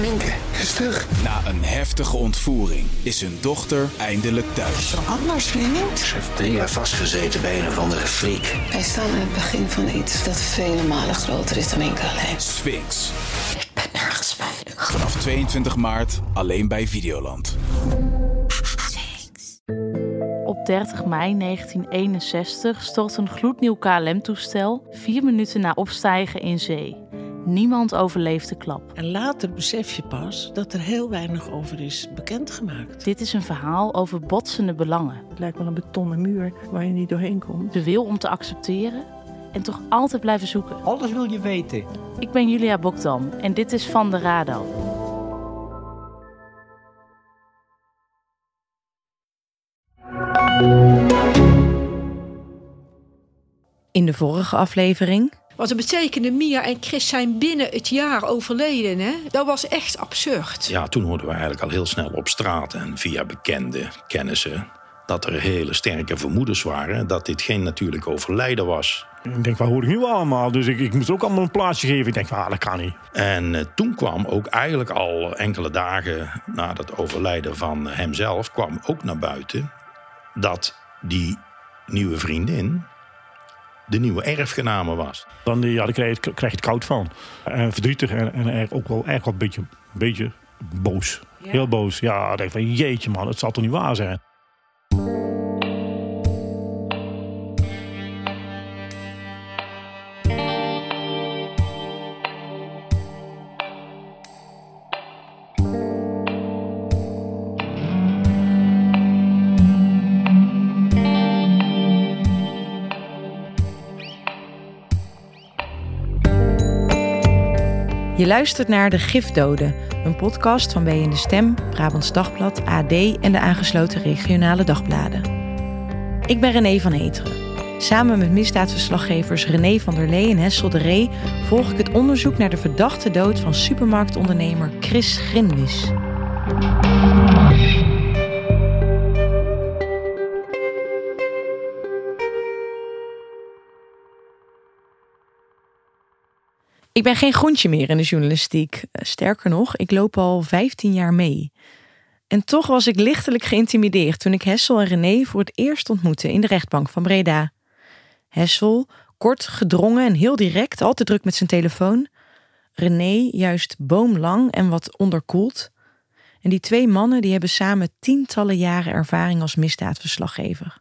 Minke is terug. Na een heftige ontvoering is hun dochter eindelijk thuis. Anders, vriend. Ze heeft drie jaar vastgezeten bij een of andere freak. Wij staan in het begin van iets dat vele malen groter is dan Minke alleen. Sphinx. Ik ben nergens veilig. Vanaf 22 maart alleen bij Videoland. Op 30 mei 1961 stort een gloednieuw KLM-toestel vier minuten na opstijgen in zee. Niemand overleeft de klap. En later besef je pas dat er heel weinig over is bekendgemaakt. Dit is een verhaal over botsende belangen. Het lijkt wel een betonnen muur waar je niet doorheen komt. De wil om te accepteren en toch altijd blijven zoeken. Alles wil je weten. Ik ben Julia Bokdam en dit is Van de Radar. In de vorige aflevering. Wat het betekende, Mia en Chris zijn binnen het jaar overleden. Hè? Dat was echt absurd. Ja, toen hoorden we eigenlijk al heel snel op straat en via bekende kennissen dat er hele sterke vermoedens waren dat dit geen natuurlijk overlijden was. Ik denk, waar hoor ik nu allemaal? Dus ik, ik moest ook allemaal een plaatsje geven. Ik denk, ah, dat kan niet. En uh, toen kwam ook eigenlijk al enkele dagen na het overlijden van hemzelf... kwam ook naar buiten dat die nieuwe vriendin de nieuwe erfgename was. Dan, ja, dan krijg, je, krijg je het koud van. En verdrietig en, en ook wel echt wel een beetje, beetje boos. Ja. Heel boos. Ja, ik denk van jeetje man, het zal toch niet waar zijn. Je luistert naar De Gifdoden, een podcast van BN De Stem, Brabants Dagblad, AD en de aangesloten regionale dagbladen. Ik ben René van Heteren. Samen met misdaadverslaggevers René van der Lee en Hessel de Ree volg ik het onderzoek naar de verdachte dood van supermarktondernemer Chris Grinwis. Ik ben geen groentje meer in de journalistiek. Sterker nog, ik loop al 15 jaar mee. En toch was ik lichtelijk geïntimideerd toen ik Hessel en René voor het eerst ontmoette in de rechtbank van Breda. Hessel, kort, gedrongen en heel direct, al te druk met zijn telefoon. René, juist boomlang en wat onderkoeld. En die twee mannen die hebben samen tientallen jaren ervaring als misdaadverslaggever.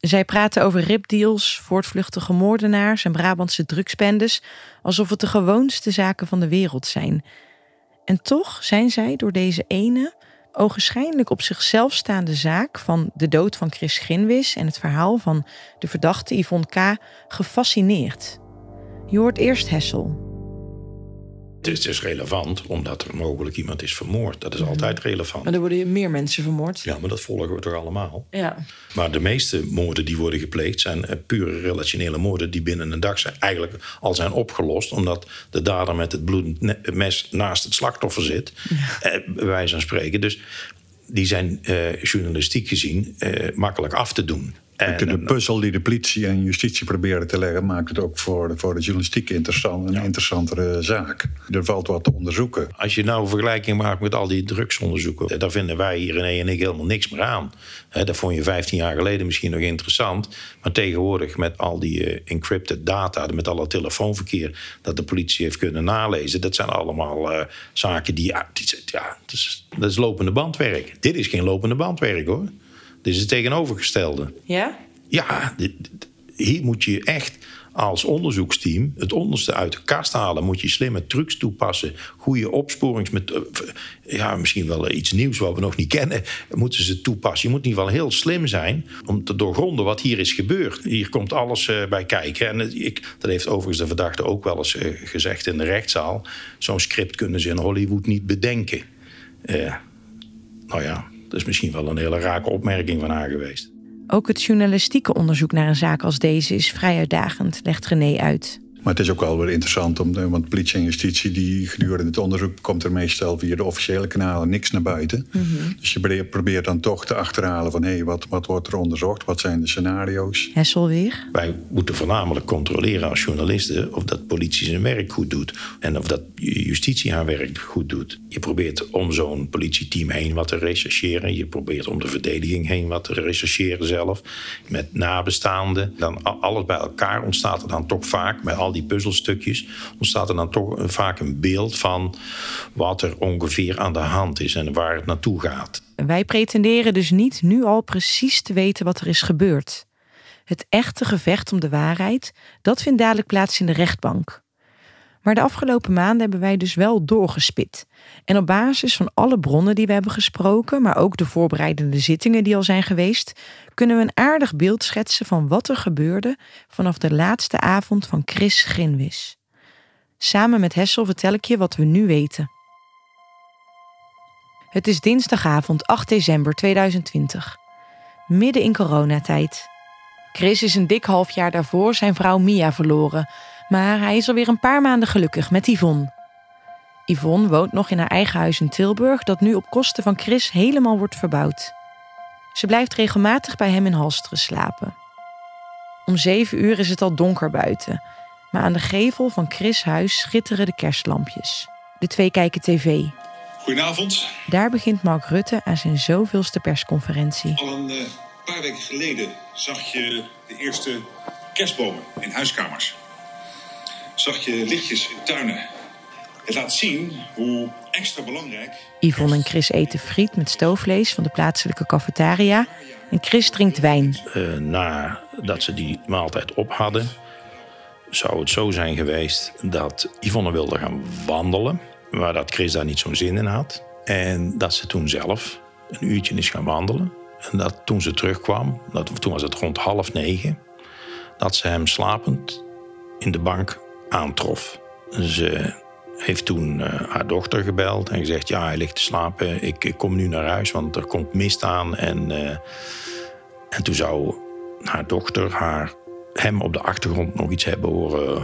Zij praten over ripdeals, voortvluchtige moordenaars en Brabantse drugsbendes, alsof het de gewoonste zaken van de wereld zijn. En toch zijn zij door deze ene, ogenschijnlijk op zichzelf staande zaak van de dood van Chris Ginwis en het verhaal van de verdachte Yvonne K. gefascineerd. Je hoort eerst Hessel. Het is relevant omdat er mogelijk iemand is vermoord. Dat is altijd relevant. Maar er worden meer mensen vermoord. Ja, maar dat volgen we toch allemaal. Ja. Maar de meeste moorden die worden gepleegd zijn uh, pure relationele moorden die binnen een dag zijn, eigenlijk al zijn opgelost. Omdat de dader met het bloedend mes naast het slachtoffer zit. Ja. Uh, bij wijze van spreken. Dus die zijn uh, journalistiek gezien makkelijk af te doen. En de puzzel die de politie en justitie proberen te leggen, maakt het ook voor de, voor de journalistiek interessant, een ja. interessantere zaak. Er valt wat te onderzoeken. Als je nou een vergelijking maakt met al die drugsonderzoeken, daar vinden wij hier René en ik helemaal niks meer aan. He, dat vond je 15 jaar geleden misschien nog interessant. Maar tegenwoordig met al die uh, encrypted data, met alle telefoonverkeer dat de politie heeft kunnen nalezen, dat zijn allemaal uh, zaken die, ja, die, ja dat, is, dat is lopende bandwerk. Dit is geen lopende bandwerk hoor. Dit is het tegenovergestelde. Ja? Ja, dit, hier moet je echt als onderzoeksteam het onderste uit de kast halen. Moet je slimme trucs toepassen. Goede opsporingsmethoden. Ja, misschien wel iets nieuws wat we nog niet kennen. Moeten ze toepassen. Je moet in ieder geval heel slim zijn om te doorgronden wat hier is gebeurd. Hier komt alles uh, bij kijken. En ik, dat heeft overigens de verdachte ook wel eens uh, gezegd in de rechtszaal. Zo'n script kunnen ze in Hollywood niet bedenken. Nou ja, dat is misschien wel een hele rake opmerking van haar geweest. Ook het journalistieke onderzoek naar een zaak als deze is vrij uitdagend, legt René uit. Maar het is ook wel weer interessant, om, want politie en justitie... die gedurende het onderzoek komt er meestal via de officiële kanalen niks naar buiten. Mhm. Dus je probeert dan toch te achterhalen van... hé, hey, wat, wat wordt er onderzocht? Wat zijn de scenario's? Hessel weer? Wij moeten voornamelijk controleren als journalisten... of dat politie zijn werk goed doet. En of dat justitie haar werk goed doet. Je probeert om zo'n politieteam heen wat te rechercheren. Je probeert om de verdediging heen wat te rechercheren zelf. Met nabestaanden. Dan alles bij elkaar ontstaat er dan toch vaak... met al die puzzelstukjes... ontstaat er dan toch vaak een beeld van... wat er ongeveer aan de hand is en waar het naartoe gaat. Wij pretenderen dus niet nu al precies te weten wat er is gebeurd. Het echte gevecht om de waarheid, dat vindt dadelijk plaats in de rechtbank. Maar de afgelopen maanden hebben wij dus wel doorgespit. En op basis van alle bronnen die we hebben gesproken, maar ook de voorbereidende zittingen die al zijn geweest, kunnen we een aardig beeld schetsen van wat er gebeurde vanaf de laatste avond van Chris Grinwis. Samen met Hessel vertel ik je wat we nu weten. Het is dinsdagavond 8 december 2020. Midden in coronatijd. Chris is een dik half jaar daarvoor zijn vrouw Mia verloren, maar hij is alweer een paar maanden gelukkig met Yvonne. Yvonne woont nog in haar eigen huis in Tilburg, dat nu op kosten van Chris helemaal wordt verbouwd. Ze blijft regelmatig bij hem in Halsteren slapen. Om zeven uur is het al donker buiten, maar aan de gevel van Chris' huis schitteren de kerstlampjes. De twee kijken tv. Goedenavond. Daar begint Mark Rutte aan zijn zoveelste persconferentie. Al een uh, paar weken geleden zag je de eerste kerstbomen in huiskamers. Zag je lichtjes in tuinen. Het laat zien hoe extra belangrijk. Yvonne en Chris eten friet met stoofvlees van de plaatselijke cafetaria. En Chris drinkt wijn. Uh, nadat ze die maaltijd op hadden, zou het zo zijn geweest dat Yvonne wilde gaan wandelen. Maar dat Chris daar niet zo'n zin in had. En dat ze toen zelf een uurtje is gaan wandelen. En dat toen ze terugkwam, dat, toen was het rond half negen, dat ze hem slapend in de bank aantrof. Ze heeft toen uh, haar dochter gebeld en gezegd: Ja, hij ligt te slapen. Ik, ik kom nu naar huis, want er komt mist aan. En, uh, en toen zou haar dochter haar, hem op de achtergrond nog iets hebben horen,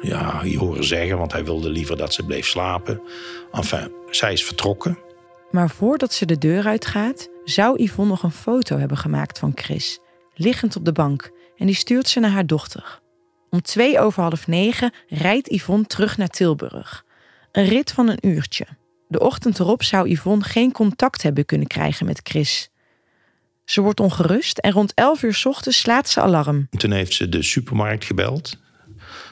ja, horen zeggen, want hij wilde liever dat ze bleef slapen. Enfin, zij is vertrokken. Maar voordat ze de deur uitgaat, zou Yvonne nog een foto hebben gemaakt van Chris, liggend op de bank, en die stuurt ze naar haar dochter. Om twee over half negen rijdt Yvonne terug naar Tilburg. Een rit van een uurtje. De ochtend erop zou Yvonne geen contact hebben kunnen krijgen met Chris. Ze wordt ongerust en rond elf uur ochtends slaat ze alarm. Toen heeft ze de supermarkt gebeld.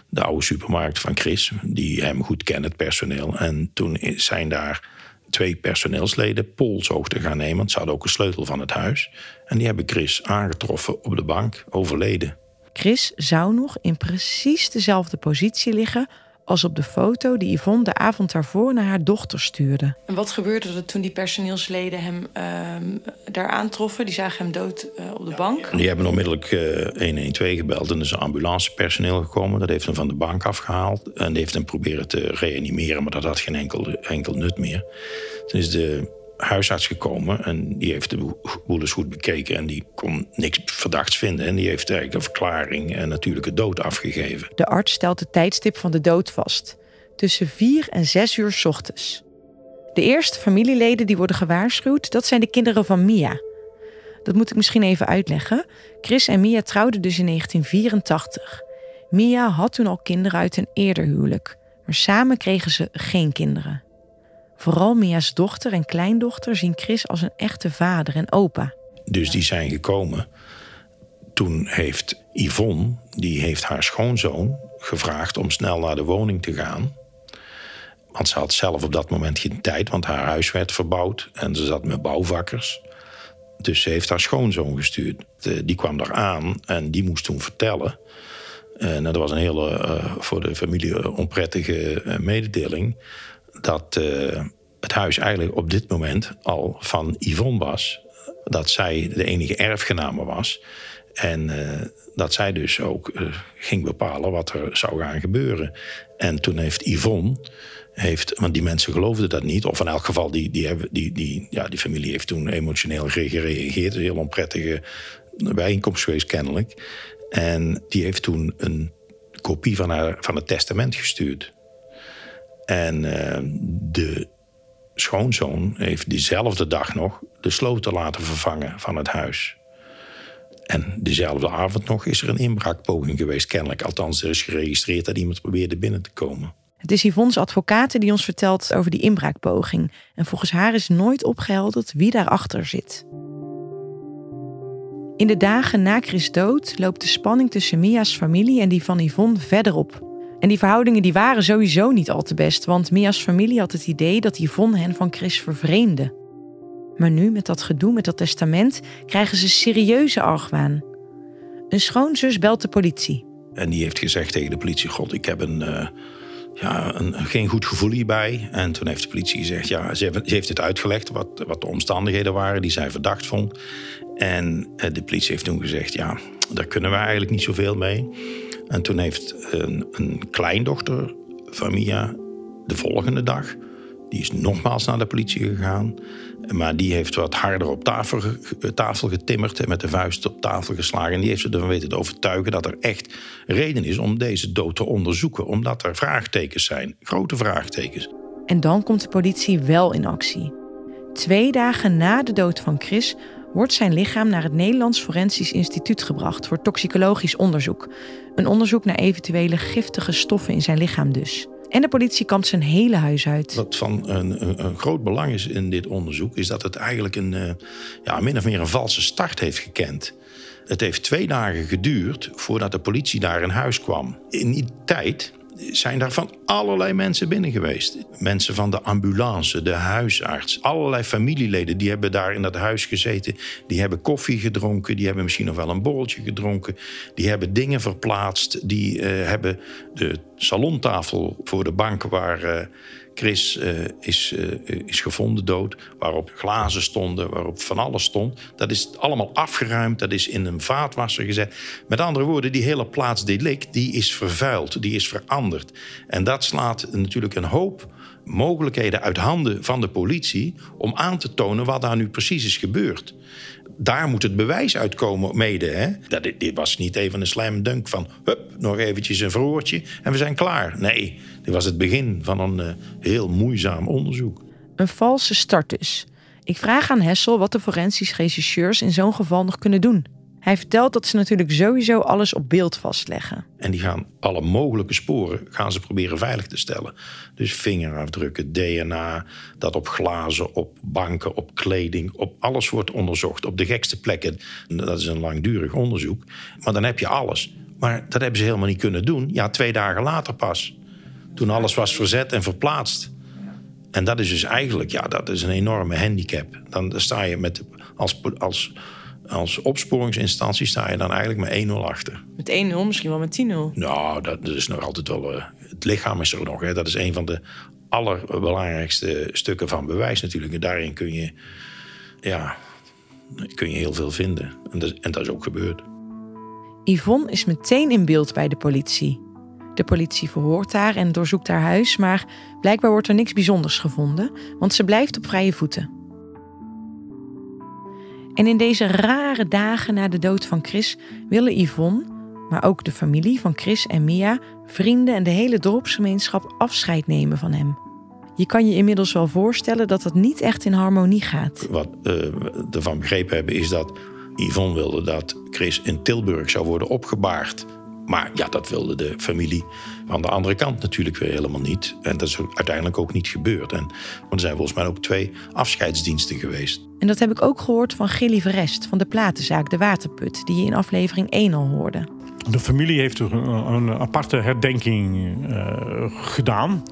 De oude supermarkt van Chris, die hem goed kent, het personeel. En toen zijn daar twee personeelsleden polshoogte gaan nemen. Ze hadden ook een sleutel van het huis. En die hebben Chris aangetroffen op de bank, overleden. Chris zou nog in precies dezelfde positie liggen als op de foto die Yvonne de avond daarvoor naar haar dochter stuurde. En wat gebeurde er toen die personeelsleden hem uh, daar aantroffen? Die zagen hem dood uh, op de bank. Die hebben onmiddellijk uh, 112 gebeld en er is een ambulancepersoneel gekomen. Dat heeft hem van de bank afgehaald en die heeft hem proberen te reanimeren, maar dat had geen enkel, enkel nut meer. Toen is de huisarts gekomen en die heeft de boel goed bekeken en die kon niks verdachts vinden. En die heeft eigenlijk een verklaring en natuurlijke dood afgegeven. De arts stelt het tijdstip van de dood vast. Tussen 4 en 6 uur s ochtends. De eerste familieleden die worden gewaarschuwd, dat zijn de kinderen van Mia. Dat moet ik misschien even uitleggen. Chris en Mia trouwden dus in 1984. Mia had toen al kinderen uit een eerder huwelijk, maar samen kregen ze geen kinderen. Vooral Mia's dochter en kleindochter zien Chris als een echte vader en opa. Dus die zijn gekomen. Toen heeft Yvonne, die heeft haar schoonzoon gevraagd om snel naar de woning te gaan. Want ze had zelf op dat moment geen tijd, want haar huis werd verbouwd en ze zat met bouwvakkers. Dus ze heeft haar schoonzoon gestuurd. Die kwam daar aan en die moest toen vertellen. En dat was een hele uh, voor de familie onprettige uh, mededeling dat uh, het huis eigenlijk op dit moment al van Yvonne was. Dat zij de enige erfgename was. En uh, dat zij dus ook uh, ging bepalen wat er zou gaan gebeuren. En toen heeft Yvonne, heeft, want die mensen geloofden dat niet, of in elk geval, die, die, hebben, die, die, ja, die familie heeft toen emotioneel gereageerd. Een heel onprettige bijeenkomst geweest, kennelijk. En die heeft toen een kopie van, haar, van het testament gestuurd. En uh, de schoonzoon heeft diezelfde dag nog de sloten laten vervangen van het huis. En diezelfde avond nog is er een inbraakpoging geweest, kennelijk. Althans, er is geregistreerd dat iemand probeerde binnen te komen. Het is Yvonne's advocaat die ons vertelt over die inbraakpoging. En volgens haar is nooit opgehelderd wie daarachter zit. In de dagen na Chris' dood loopt de spanning tussen Mia's familie en die van Yvonne verder op. En die verhoudingen die waren sowieso niet al te best, want Mia's familie had het idee dat Yvonne hen van Chris vervreemde. Maar nu, met dat gedoe met dat testament, krijgen ze serieuze argwaan. Een schoonzus belt de politie. En die heeft gezegd tegen de politie: God, ik heb een. Uh, ja, een, geen goed gevoel hierbij. En toen heeft de politie gezegd: ja, ze, heeft, het uitgelegd wat, wat de omstandigheden waren die zij verdacht vond. En uh, de politie heeft toen gezegd: ja, daar kunnen we eigenlijk niet zoveel mee. En toen heeft een, een kleindochter van Mia de volgende dag, die is nogmaals naar de politie gegaan. Maar die heeft wat harder op tafel, tafel getimmerd en met de vuist op tafel geslagen. En die heeft ze ervan weten te overtuigen dat er echt reden is om deze dood te onderzoeken. Omdat er vraagtekens zijn, grote vraagtekens. En dan komt de politie wel in actie. Twee dagen na de dood van Chris wordt zijn lichaam naar het Nederlands Forensisch Instituut gebracht voor toxicologisch onderzoek. Een onderzoek naar eventuele giftige stoffen in zijn lichaam dus. En de politie kampt zijn hele huis uit. Wat van een, een, groot belang is in dit onderzoek, is dat het eigenlijk een, uh, ja, min of meer een valse start heeft gekend. Het heeft twee dagen geduurd voordat de politie daar in huis kwam. In die tijd zijn daar van allerlei mensen binnen geweest. Mensen van de ambulance, de huisarts, allerlei familieleden die hebben daar in dat huis gezeten. Die hebben koffie gedronken, die hebben misschien nog wel een borreltje gedronken. Die hebben dingen verplaatst, die uh, hebben de salontafel voor de bank waar uh, Chris uh, is, uh, is gevonden dood, waarop glazen stonden, waarop van alles stond. Dat is allemaal afgeruimd, dat is in een vaatwasser gezet. Met andere woorden, die hele plaats delict, die is vervuild, die is veranderd. En dat slaat natuurlijk een hoop mogelijkheden uit handen van de politie om aan te tonen wat daar nu precies is gebeurd daar moet het bewijs uitkomen mede. Hè? Dat, dit, dit, was niet even een slam dunk van... hup, nog eventjes een verhoortje en we zijn klaar. Nee, dit was het begin van een uh, heel moeizaam onderzoek. Een valse start dus. Ik vraag aan Hessel wat de forensisch rechercheurs in zo'n geval nog kunnen doen. Hij vertelt dat ze natuurlijk sowieso alles op beeld vastleggen. En die gaan alle mogelijke sporen gaan ze proberen veilig te stellen. Dus vingerafdrukken, DNA, dat op glazen, op banken, op kleding, op alles wordt onderzocht. Op de gekste plekken. Dat is een langdurig onderzoek. Maar dan heb je alles. Maar dat hebben ze helemaal niet kunnen doen. Ja, twee dagen later pas. Toen alles was verzet en verplaatst. En dat is dus eigenlijk, ja, dat is een enorme handicap. Dan sta je met, als, als als opsporingsinstantie sta je dan eigenlijk met 1-0 achter. Met 1-0, misschien wel met 10-0? Nou, dat, is nog altijd wel... Uh, het lichaam is er nog. Hè. Dat is een van de allerbelangrijkste stukken van bewijs natuurlijk. En daarin kun je, ja, kun je heel veel vinden. En dat, en dat is ook gebeurd. Yvonne is meteen in beeld bij de politie. De politie verhoort haar en doorzoekt haar huis, maar blijkbaar wordt er niks bijzonders gevonden, want ze blijft op vrije voeten. En in deze rare dagen na de dood van Chris willen Yvonne, maar ook de familie van Chris en Mia, vrienden en de hele dorpsgemeenschap afscheid nemen van hem. Je kan je inmiddels wel voorstellen dat dat niet echt in harmonie gaat. Wat uh, we ervan begrepen hebben is dat Yvonne wilde dat Chris in Tilburg zou worden opgebaard. Maar ja, dat wilde de familie aan de andere kant natuurlijk weer helemaal niet. En dat is uiteindelijk ook niet gebeurd. En er zijn volgens mij ook twee afscheidsdiensten geweest. En dat heb ik ook gehoord van Gilly Verest van de platenzaak De Waterput, die je in aflevering 1 al hoorde. De familie heeft een, een aparte herdenking uh, gedaan.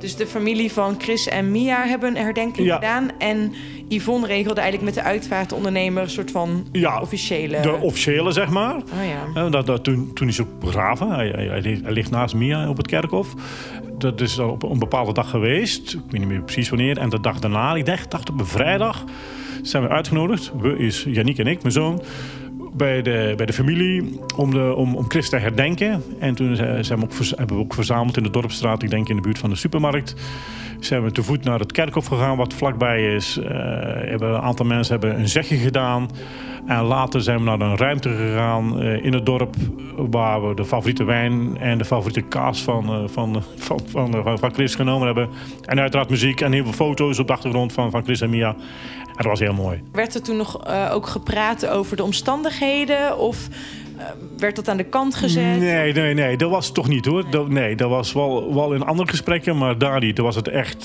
Dus de familie van Chris en Mia hebben een herdenking ja. gedaan. En Yvonne regelde eigenlijk met de uitvaartondernemer een soort van ja, officiële... de officiële, zeg maar. Oh, ja. dat, dat, toen, toen is hij ook begraven. Hij, hij, hij, ligt naast Mia op het kerkhof. Dat is op een bepaalde dag geweest. Ik weet niet meer precies wanneer. En de dag daarna, ik dacht, dacht op een vrijdag, zijn we uitgenodigd. We is Yannick en ik, mijn zoon bij de, bij de familie om, de, om, om Chris te herdenken. En toen zijn we ook, hebben we ook verzameld in de Dorpstraat, ik denk in de buurt van de supermarkt. Zijn we te voet naar het kerkhof gegaan, wat vlakbij is. Uh, hebben, een aantal mensen hebben een zegje gedaan. En later zijn we naar een ruimte gegaan uh, in het dorp... waar we de favoriete wijn en de favoriete kaas van, uh, van, van, van, van, Chris genomen hebben. En uiteraard muziek en heel veel foto's op de achtergrond van, van Chris en Mia. En dat was heel mooi. Werd er toen nog uh, ook gepraat over de omstandigheden? Of werd dat aan de kant gezet? Nee, nee, nee. Dat was het toch niet hoor. Dat, nee, dat was wel, wel in andere gesprekken, maar daar niet. Dat was het echt...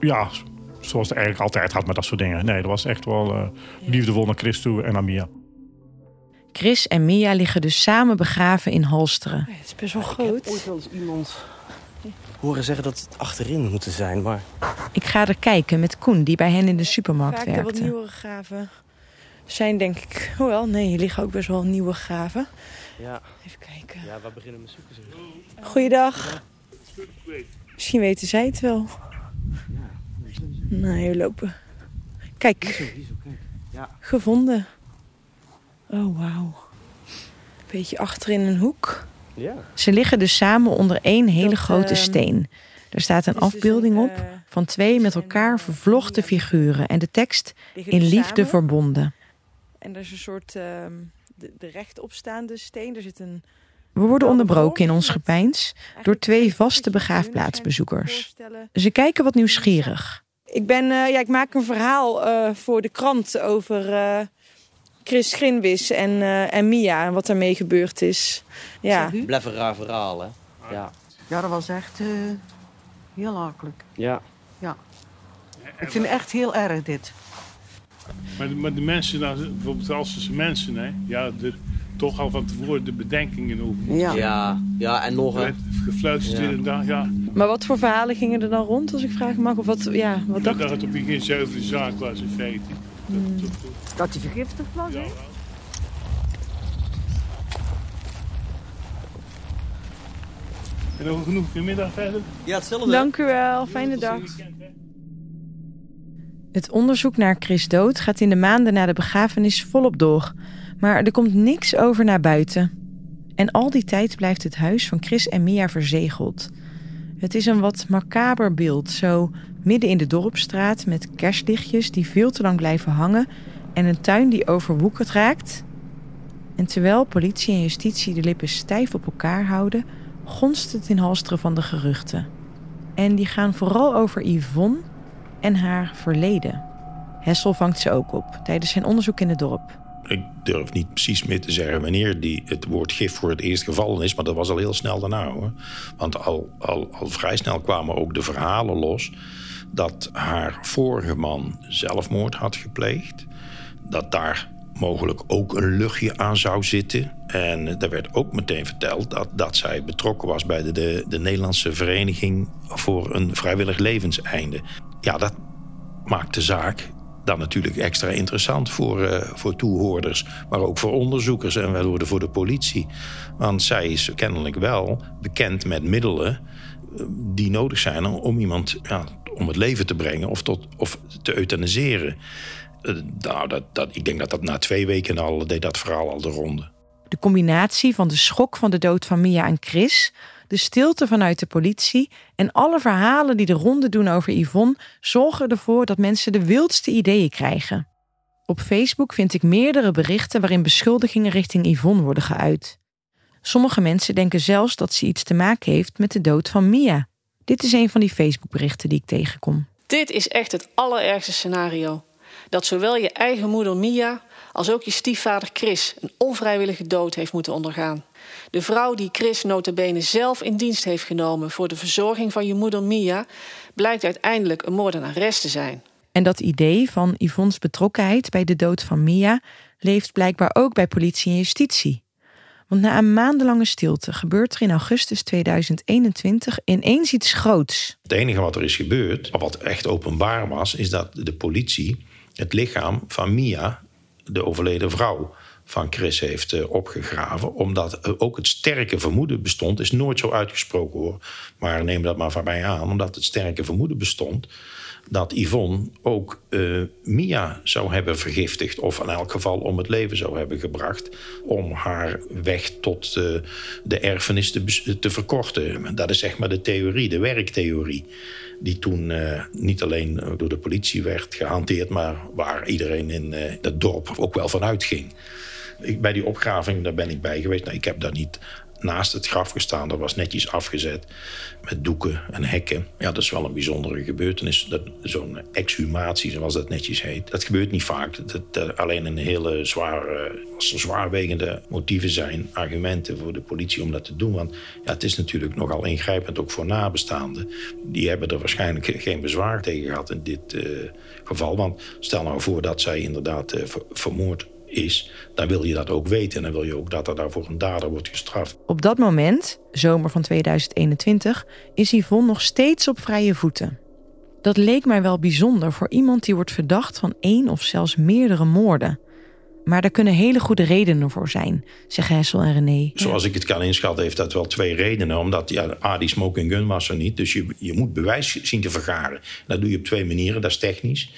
ja, zoals het eigenlijk altijd gaat met dat soort dingen. Nee, dat was echt wel uh, liefdevol naar Chris toe en naar Mia. Chris en Mia liggen dus samen begraven in Halsteren. het is best wel groot. Ik heb ooit wel eens iemand horen zeggen dat het achterin moeten zijn, maar... Ik ga er kijken met Koen, die bij hen in de supermarkt Vaak werkte. wat nieuwere graven zijn denk ik... Hoewel, nee, hier liggen ook best wel nieuwe graven. Ja. Even kijken. Ja, waar beginnen we zoeken? Goeiedag. Misschien weten zij het wel. Nou, hier lopen. Kijk. Ja. Gevonden. Oh, wauw. Beetje achter in een hoek. Ja. Ze liggen dus samen onder één hele Dat, grote ehm, steen. Er staat een dus afbeelding op eh, van twee met elkaar vervlochten figuren en de tekst in dus liefde samen. verbonden. En er is een soort... ehm, de, de rechtopstaande steen. Er zit een... We worden onderbroken in ons gepeins door twee vaste begraafplaatsbezoekers. Ze kijken wat nieuwsgierig. Ik, ben, eh, ja, ik maak een verhaal eh, voor de krant over eh, Chris Grinwis en, eh, en Mia en wat daarmee gebeurd is. Ja. Blijf een raar verhaal, hè? Ja. Ja, dat was echt eh, heel akelijk. Ja. Ja. Ik vind het echt heel erg dit. Maar de, maar de mensen, nou, bijvoorbeeld als mensen, hè, ja, de, toch al van tevoren de bedenkingen over. Ja. Ja, ja en nog een. gefluisterd Ja. ja. Maar wat voor verhalen gingen er dan rond, als ik vragen mag? Of wat, ja, wat Dat, dacht dat het op geen zuivere zaak was in feite. Dat, dat, Dat hij vergiftigd was, hè? en nog genoeg vanmiddag verder? Ja, hetzelfde. Dank u wel, fijne dag. Het onderzoek naar Chris dood gaat in de maanden na de begrafenis volop door. Maar er komt niks over naar buiten. En al die tijd blijft het huis van Chris en Mia verzegeld. Het is een wat macaber beeld, zo midden in de dorpstraat met kerstlichtjes die veel te lang blijven hangen en een tuin die overwoekerd raakt. En terwijl politie en justitie de lippen stijf op elkaar houden, gonst het in halsteren van de geruchten. En die gaan vooral over Yvonne en haar verleden. Hessel vangt ze ook op tijdens zijn onderzoek in het dorp. Ik durf niet precies meer te zeggen wanneer die, het woord gif voor het eerst gevallen is. Maar dat was al heel snel daarna hoor. Want al, al, al vrij snel kwamen ook de verhalen los. Dat haar vorige man zelfmoord had gepleegd. Dat daar mogelijk ook een luchtje aan zou zitten. En er werd ook meteen verteld dat, dat zij betrokken was bij de, de, de Nederlandse Vereniging voor een vrijwillig levenseinde. Ja, dat maakt de zaak dan natuurlijk extra interessant voor, uh, voor toehoorders, maar ook voor onderzoekers en wel voor de politie. Want zij is kennelijk wel bekend met middelen uh, die nodig zijn om iemand ja, om het leven te brengen of, tot, of te euthaniseren. Uh, nou, dat, dat, ik denk dat dat na twee weken al deed dat verhaal al de ronde. De combinatie van de schok van de dood van Mia en Chris, de stilte vanuit de politie en alle verhalen die de ronde doen over Yvonne zorgen ervoor dat mensen de wildste ideeën krijgen. Op Facebook vind ik meerdere berichten waarin beschuldigingen richting Yvonne worden geuit. Sommige mensen denken zelfs dat ze iets te maken heeft met de dood van Mia. Dit is een van die Facebookberichten die ik tegenkom. Dit is echt het allerergste scenario. Dat zowel je eigen moeder Mia als ook je stiefvader Chris een onvrijwillige dood heeft moeten ondergaan. De vrouw die Chris notabene zelf in dienst heeft genomen voor de verzorging van je moeder Mia, blijkt uiteindelijk een moordenares te zijn. En dat idee van Yvonne's betrokkenheid bij de dood van Mia leeft blijkbaar ook bij politie en justitie. Want na een maandenlange stilte gebeurt er in augustus 2021 ineens iets groots. Het enige wat er is gebeurd, wat echt openbaar was, is dat de politie het lichaam van Mia, de overleden vrouw van Chris, heeft uh, opgegraven. Omdat uh, ook het sterke vermoeden bestond, is nooit zo uitgesproken hoor. Maar neem dat maar van mij aan, omdat het sterke vermoeden bestond dat Yvonne ook uh, Mia zou hebben vergiftigd. Of in elk geval om het leven zou hebben gebracht. Om haar weg tot de erfenis te, te, verkorten. Dat is zeg maar de theorie, de werktheorie. Die toen uh, niet alleen door de politie werd gehanteerd. Maar waar iedereen in het dorp ook wel van uitging. Ik, bij die opgraving, daar ben ik bij geweest. Nou, ik heb daar niet naast het graf gestaan. Dat was netjes afgezet met doeken en hekken. Ja, dat is wel een bijzondere gebeurtenis. Zo'n exhumatie, zoals dat netjes heet. Dat gebeurt niet vaak. Dat, alleen een hele zware, als zwaarwegende motieven zijn, argumenten voor de politie om dat te doen. Want ja, het is natuurlijk nogal ingrijpend ook voor nabestaanden. Die hebben er waarschijnlijk geen bezwaar tegen gehad in dit uh, geval. Want stel nou voor dat zij inderdaad uh, vermoord is, dan wil je dat ook weten. En dan wil je ook dat er daarvoor een dader wordt gestraft. Op dat moment, zomer van 2021, is Yvonne nog steeds op vrije voeten. Dat leek mij wel bijzonder voor iemand die wordt verdacht van één of zelfs meerdere moorden. Maar daar kunnen hele goede redenen voor zijn, zeggen Hessel en René. Zoals ik het kan inschatten, heeft dat wel twee redenen. Omdat ja, A, die smoking gun was er niet. Dus je, je moet bewijs zien te vergaren. Dat doe je op twee manieren, dat is technisch.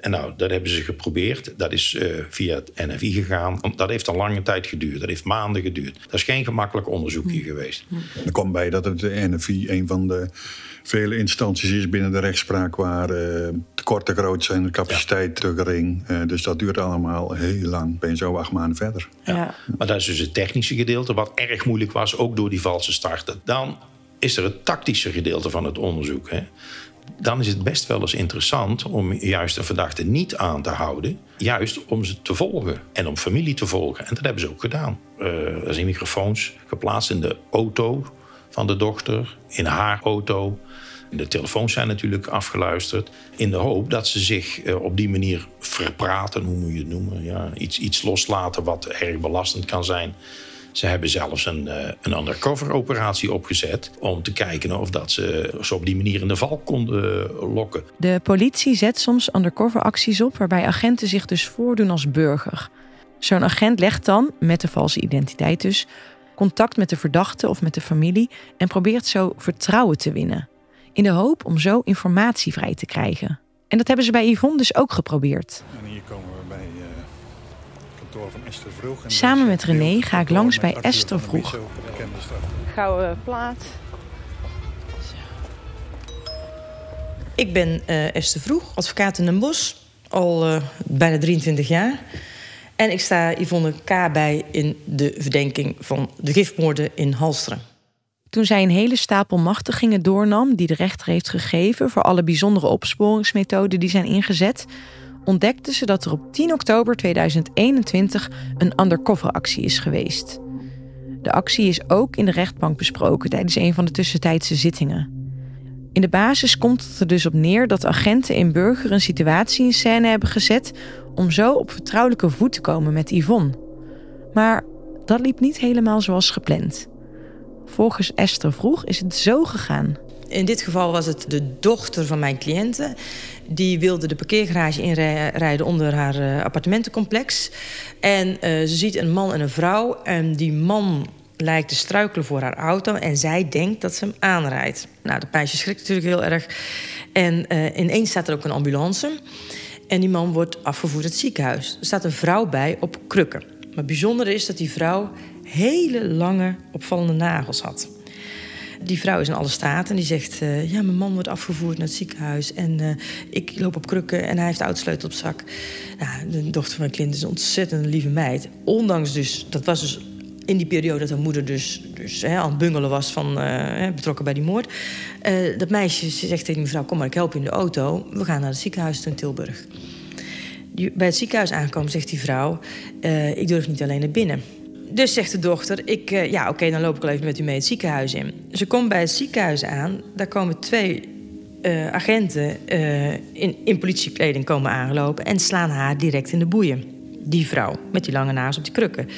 En nou, dat hebben ze geprobeerd. Dat is uh, via het NFI gegaan. Dat heeft een lange tijd geduurd. Dat heeft maanden geduurd. Dat is geen gemakkelijk onderzoekje geweest. Er komt bij dat het NFI een van de vele instanties is binnen de rechtspraak waar uh, tekorten groot zijn, de capaciteit te gering. Uh, dus dat duurt allemaal heel lang. Ben je zo acht maanden verder. Ja. Maar dat is dus het technische gedeelte, wat erg moeilijk was, ook door die valse starten. Dan is er het tactische gedeelte van het onderzoek. Hè dan is het best wel eens interessant om juist een verdachte niet aan te houden. Juist om ze te volgen en om familie te volgen. En dat hebben ze ook gedaan. Uh, er zijn microfoons geplaatst in de auto van de dochter, in haar auto. De telefoons zijn natuurlijk afgeluisterd. In de hoop dat ze zich uh, op die manier verpraten, hoe moet je het noemen? Ja, iets, iets loslaten wat erg belastend kan zijn. Ze hebben zelfs een, uh, een undercover operatie opgezet om te kijken of dat ze, ze op die manier in de val konden uh, lokken. De politie zet soms undercover acties op waarbij agenten zich dus voordoen als burger. Zo'n agent legt dan, met de valse identiteit dus, contact met de verdachte of met de familie en probeert zo vertrouwen te winnen. In de hoop om zo informatie vrij te krijgen. En dat hebben ze bij Yvonne dus ook geprobeerd. En hier komen we bij uh, kantoor van Esther Vroeg. En Samen met René ga ik langs bij Esther Vroeg. Gouden plaat. Ik ben uh, Esther Vroeg, advocaat in Den Bosch. Al uh, bijna 23 jaar. En ik sta Yvonne K. bij in de verdenking van de gifmoorden in Halsteren. Toen zij een hele stapel machtigingen doornam die de rechter heeft gegeven voor alle bijzondere opsporingsmethoden die zijn ingezet, ontdekte ze dat er op 10 oktober 2021 een undercover-actie is geweest. De actie is ook in de rechtbank besproken tijdens een van de tussentijdse zittingen. In de basis komt het er dus op neer dat agenten in Burger een situatie in scène hebben gezet om zo op vertrouwelijke voet te komen met Yvonne. Maar dat liep niet helemaal zoals gepland. Volgens Esther Vroeg is het zo gegaan. In dit geval was het de dochter van mijn cliënten. Die wilde de parkeergarage inrijden onder haar uh, appartementencomplex. En uh, ze ziet een man en een vrouw. En die man lijkt te struikelen voor haar auto. En zij denkt dat ze hem aanrijdt. Nou, de meisje schrikt natuurlijk heel erg. En uh, ineens staat er ook een ambulance. En die man wordt afgevoerd het ziekenhuis. Er staat een vrouw bij op krukken. Maar het bijzondere is dat die vrouw hele lange opvallende nagels had. Die vrouw is in alle staten en die zegt... Uh, ja, mijn man wordt afgevoerd naar het ziekenhuis... en uh, ik loop op krukken en hij heeft de autosleutel op zak. Nou, de dochter van mijn is een ontzettend lieve meid. Ondanks dus, dat was dus in die periode dat haar moeder dus, dus hè, aan het bungelen was... Van, uh, betrokken bij die moord. dat meisje zegt tegen die vrouw... kom maar, ik help je in de auto. We gaan naar het ziekenhuis in Tilburg. Bij het ziekenhuis aankomen zegt die vrouw... ik durf niet alleen naar binnen... Dus zegt de dochter, ik, uh, ja, oké, dan loop ik wel even met u mee het ziekenhuis in. Ze komt bij het ziekenhuis aan. Daar komen twee uh, agenten uh, in, in politiekleding komen aangelopen... en slaan haar direct in de boeien. Die vrouw, met die lange nagels op die krukken.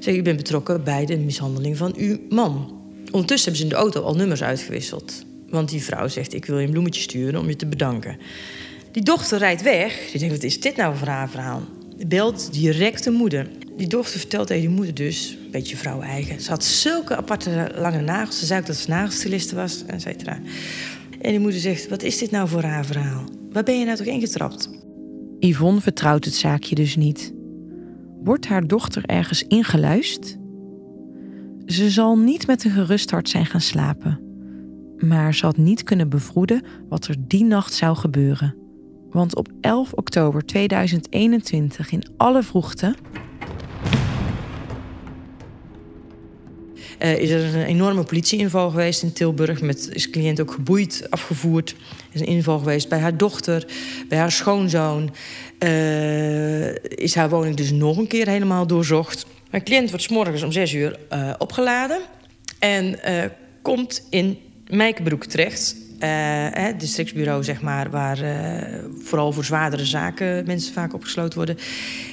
Zeg, u bent betrokken bij de mishandeling van uw man. Ondertussen hebben ze in de auto al nummers uitgewisseld. Want die vrouw zegt, ik wil je een bloemetje sturen om je te bedanken. Die dochter rijdt weg. Die denkt, wat is dit nou voor haar verhaal? Belt direct de moeder. Die dochter vertelt tegen die moeder dus, een beetje vrouw-eigen... ze had zulke aparte lange nagels. Ze zei ook dat ze nagelstiliste was, et cetera. En die moeder zegt, wat is dit nou voor raar verhaal? Waar ben je nou toch ingetrapt? Yvonne vertrouwt het zaakje dus niet. Wordt haar dochter ergens ingeluist? Ze zal niet met een gerust hart zijn gaan slapen. Maar ze had niet kunnen bevroeden wat er die nacht zou gebeuren. Want op 11 oktober 2021 in alle vroegte Uh, is er een enorme politieinval geweest in Tilburg. Met is cliënt ook geboeid, afgevoerd. Er is een inval geweest bij haar dochter, bij haar schoonzoon. Uh, is haar woning dus nog een keer helemaal doorzocht. Mijn cliënt wordt s morgens om zes uur uh, opgeladen. En komt in Mijkenbroek terecht. Het districtsbureau, zeg maar, waar vooral voor zwaardere zaken mensen vaak opgesloten worden.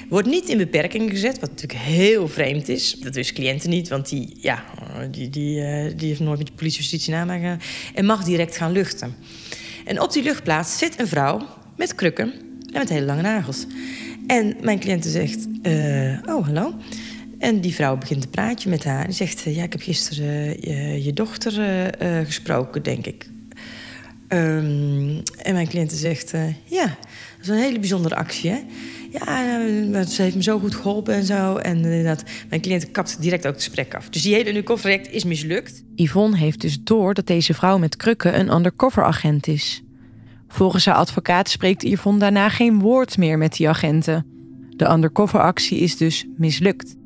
Wordt niet in beperking gezet, wat natuurlijk heel vreemd is. Dat wist cliënten niet, want die, ja, die, die, uh, die heeft nooit met de politie justitie namaken. En mag direct gaan luchten. En op die luchtplaats zit een vrouw met krukken en met hele lange nagels. En mijn cliënte zegt, oh, hallo. En die vrouw begint een praatje met haar. Die zegt, ja, ik heb gisteren je dochter gesproken, denk ik. Um, en mijn cliënte zegt, ja, dat is een hele bijzondere actie, hè? Ja, ze heeft me zo goed geholpen en zo. En dat, mijn cliënt kapt direct ook het gesprek af. Dus die hele undercover is mislukt. Yvonne heeft dus door dat deze vrouw met krukken een undercover agent is. Volgens haar advocaat spreekt Yvonne daarna geen woord meer met die agenten. De undercoveractie is dus mislukt.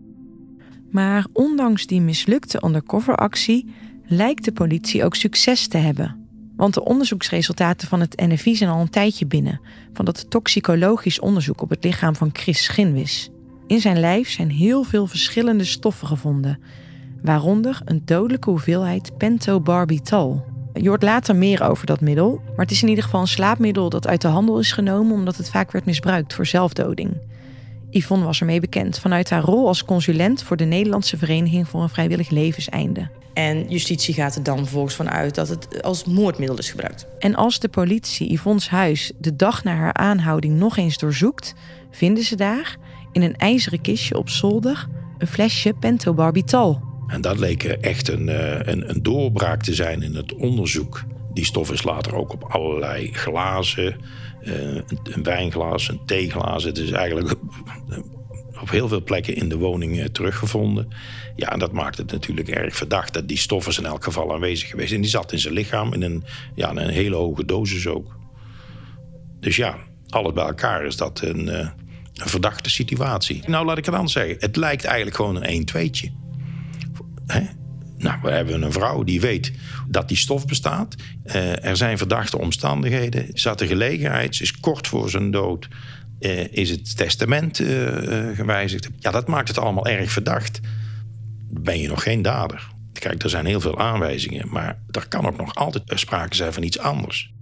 Maar ondanks die mislukte undercoveractie lijkt de politie ook succes te hebben. Want de onderzoeksresultaten van het NFI zijn al een tijdje binnen, van dat toxicologisch onderzoek op het lichaam van Chris Schinwis. In zijn lijf zijn heel veel verschillende stoffen gevonden, waaronder een dodelijke hoeveelheid pentobarbital. Je hoort later meer over dat middel, maar het is in ieder geval een slaapmiddel dat uit de handel is genomen omdat het vaak werd misbruikt voor zelfdoding. Yvonne was ermee bekend vanuit haar rol als consulent voor de Nederlandse Vereniging voor een Vrijwillig Levenseinde. En justitie gaat er dan vervolgens van uit dat het als moordmiddel is gebruikt. En als de politie Yvonne's huis de dag na haar aanhouding nog eens doorzoekt, vinden ze daar, in een ijzeren kistje op zolder, een flesje pentobarbital. En dat leek echt een, een, een doorbraak te zijn in het onderzoek. Die stof is later ook op allerlei glazen, een wijnglas, een theeglas. Het is eigenlijk op heel veel plekken in de woning teruggevonden. Ja, en dat maakt het natuurlijk erg verdacht dat die stof is in elk geval aanwezig geweest. En die zat in zijn lichaam in een, ja, in een hele hoge dosis ook. Dus ja, alles bij elkaar is dat een, een verdachte situatie. Nou, laat ik het dan zeggen. Het lijkt eigenlijk gewoon een 1-2'tje. Nou, we hebben een vrouw die weet dat die stof bestaat. Uh, er zijn verdachte omstandigheden. Zat de gelegenheid, ze is kort voor zijn dood. Uh, is het testament uh, gewijzigd? Ja, dat maakt het allemaal erg verdacht. Ben je nog geen dader? Kijk, er zijn heel veel aanwijzingen, maar er kan ook nog altijd sprake zijn van iets anders.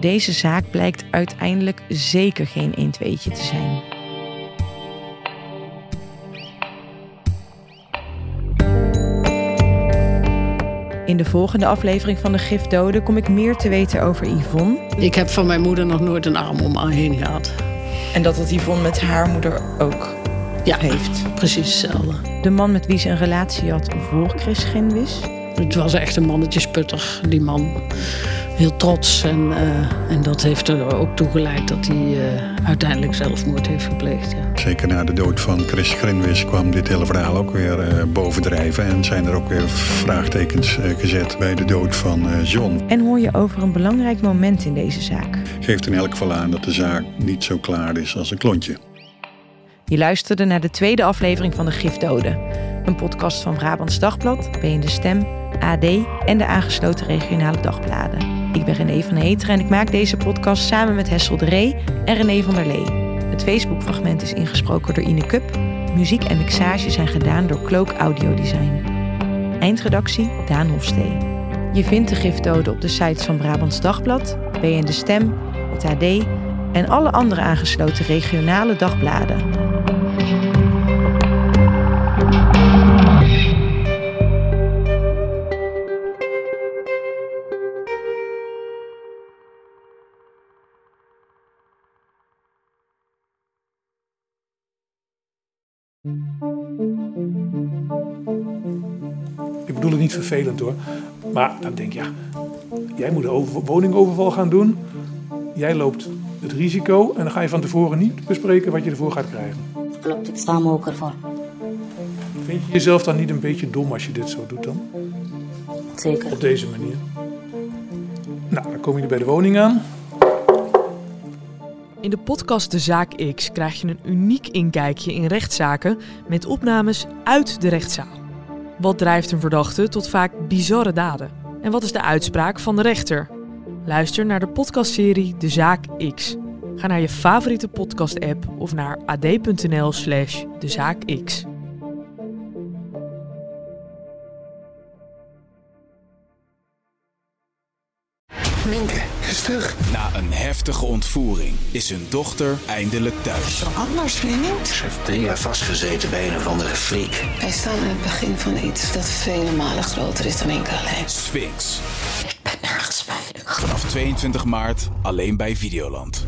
Deze zaak blijkt uiteindelijk zeker geen 1-2'tje te zijn. De volgende aflevering van de Gifdoden kom ik meer te weten over Yvonne. Ik heb van mijn moeder nog nooit een arm om me heen gehad. En dat het Yvonne met haar moeder ook ja, heeft. Precies hetzelfde. De man met wie ze een relatie had voor Chris Genwis. Het was echt een mannetje sputter, die man. Heel trots. En, uh, en dat heeft er ook toe geleid dat hij uh, uiteindelijk zelfmoord heeft gepleegd. Ja. Zeker na de dood van Chris Grinwis kwam dit hele verhaal ook weer uh, bovendrijven. En zijn er ook weer vraagtekens gezet bij de dood van John. En hoor je over een belangrijk moment in deze zaak. Geeft in elk geval aan dat de zaak niet zo klaar is als een klontje. Je luisterde naar de tweede aflevering van De Gifdoden. Een podcast van Brabants Dagblad, BN De Stem, AD en de aangesloten regionale dagbladen. Ik ben René van Heteren en ik maak deze podcast samen met Hessel de Ree en René van der Lee. Het Facebookfragment is ingesproken door Ine Cup. Muziek en mixage zijn gedaan door Cloak Audio Design. Eindredactie Daan Hofstee. Je vindt de gifdoden op de sites van Brabants Dagblad, BN De Stem, het AD en alle andere aangesloten regionale dagbladen. Niet vervelend hoor. Maar dan denk je, ja, jij moet een woningoverval gaan doen. Jij loopt het risico en dan ga je van tevoren niet bespreken wat je ervoor gaat krijgen. Klopt, ik sta me ook ervoor. Vind je jezelf dan niet een beetje dom als je dit zo doet dan? Zeker. Op deze manier. Nou, dan kom je bij de woning aan. In de podcast De Zaak X krijg je een uniek inkijkje in rechtszaken met opnames uit de rechtszaal. Wat drijft een verdachte tot vaak bizarre daden? En wat is de uitspraak van de rechter? Luister naar de podcastserie De Zaak X. Ga naar je favoriete podcast-app of naar ad.nl/slash De Na een heftige ontvoering is hun dochter eindelijk thuis. Anders, vriend. Ze heeft drie jaar vastgezeten bij een of andere freak. Wij staan aan het begin van iets dat vele malen groter is dan enkel alleen. Sphinx. Ik ben nergens veilig. Vanaf 22 maart alleen bij Videoland.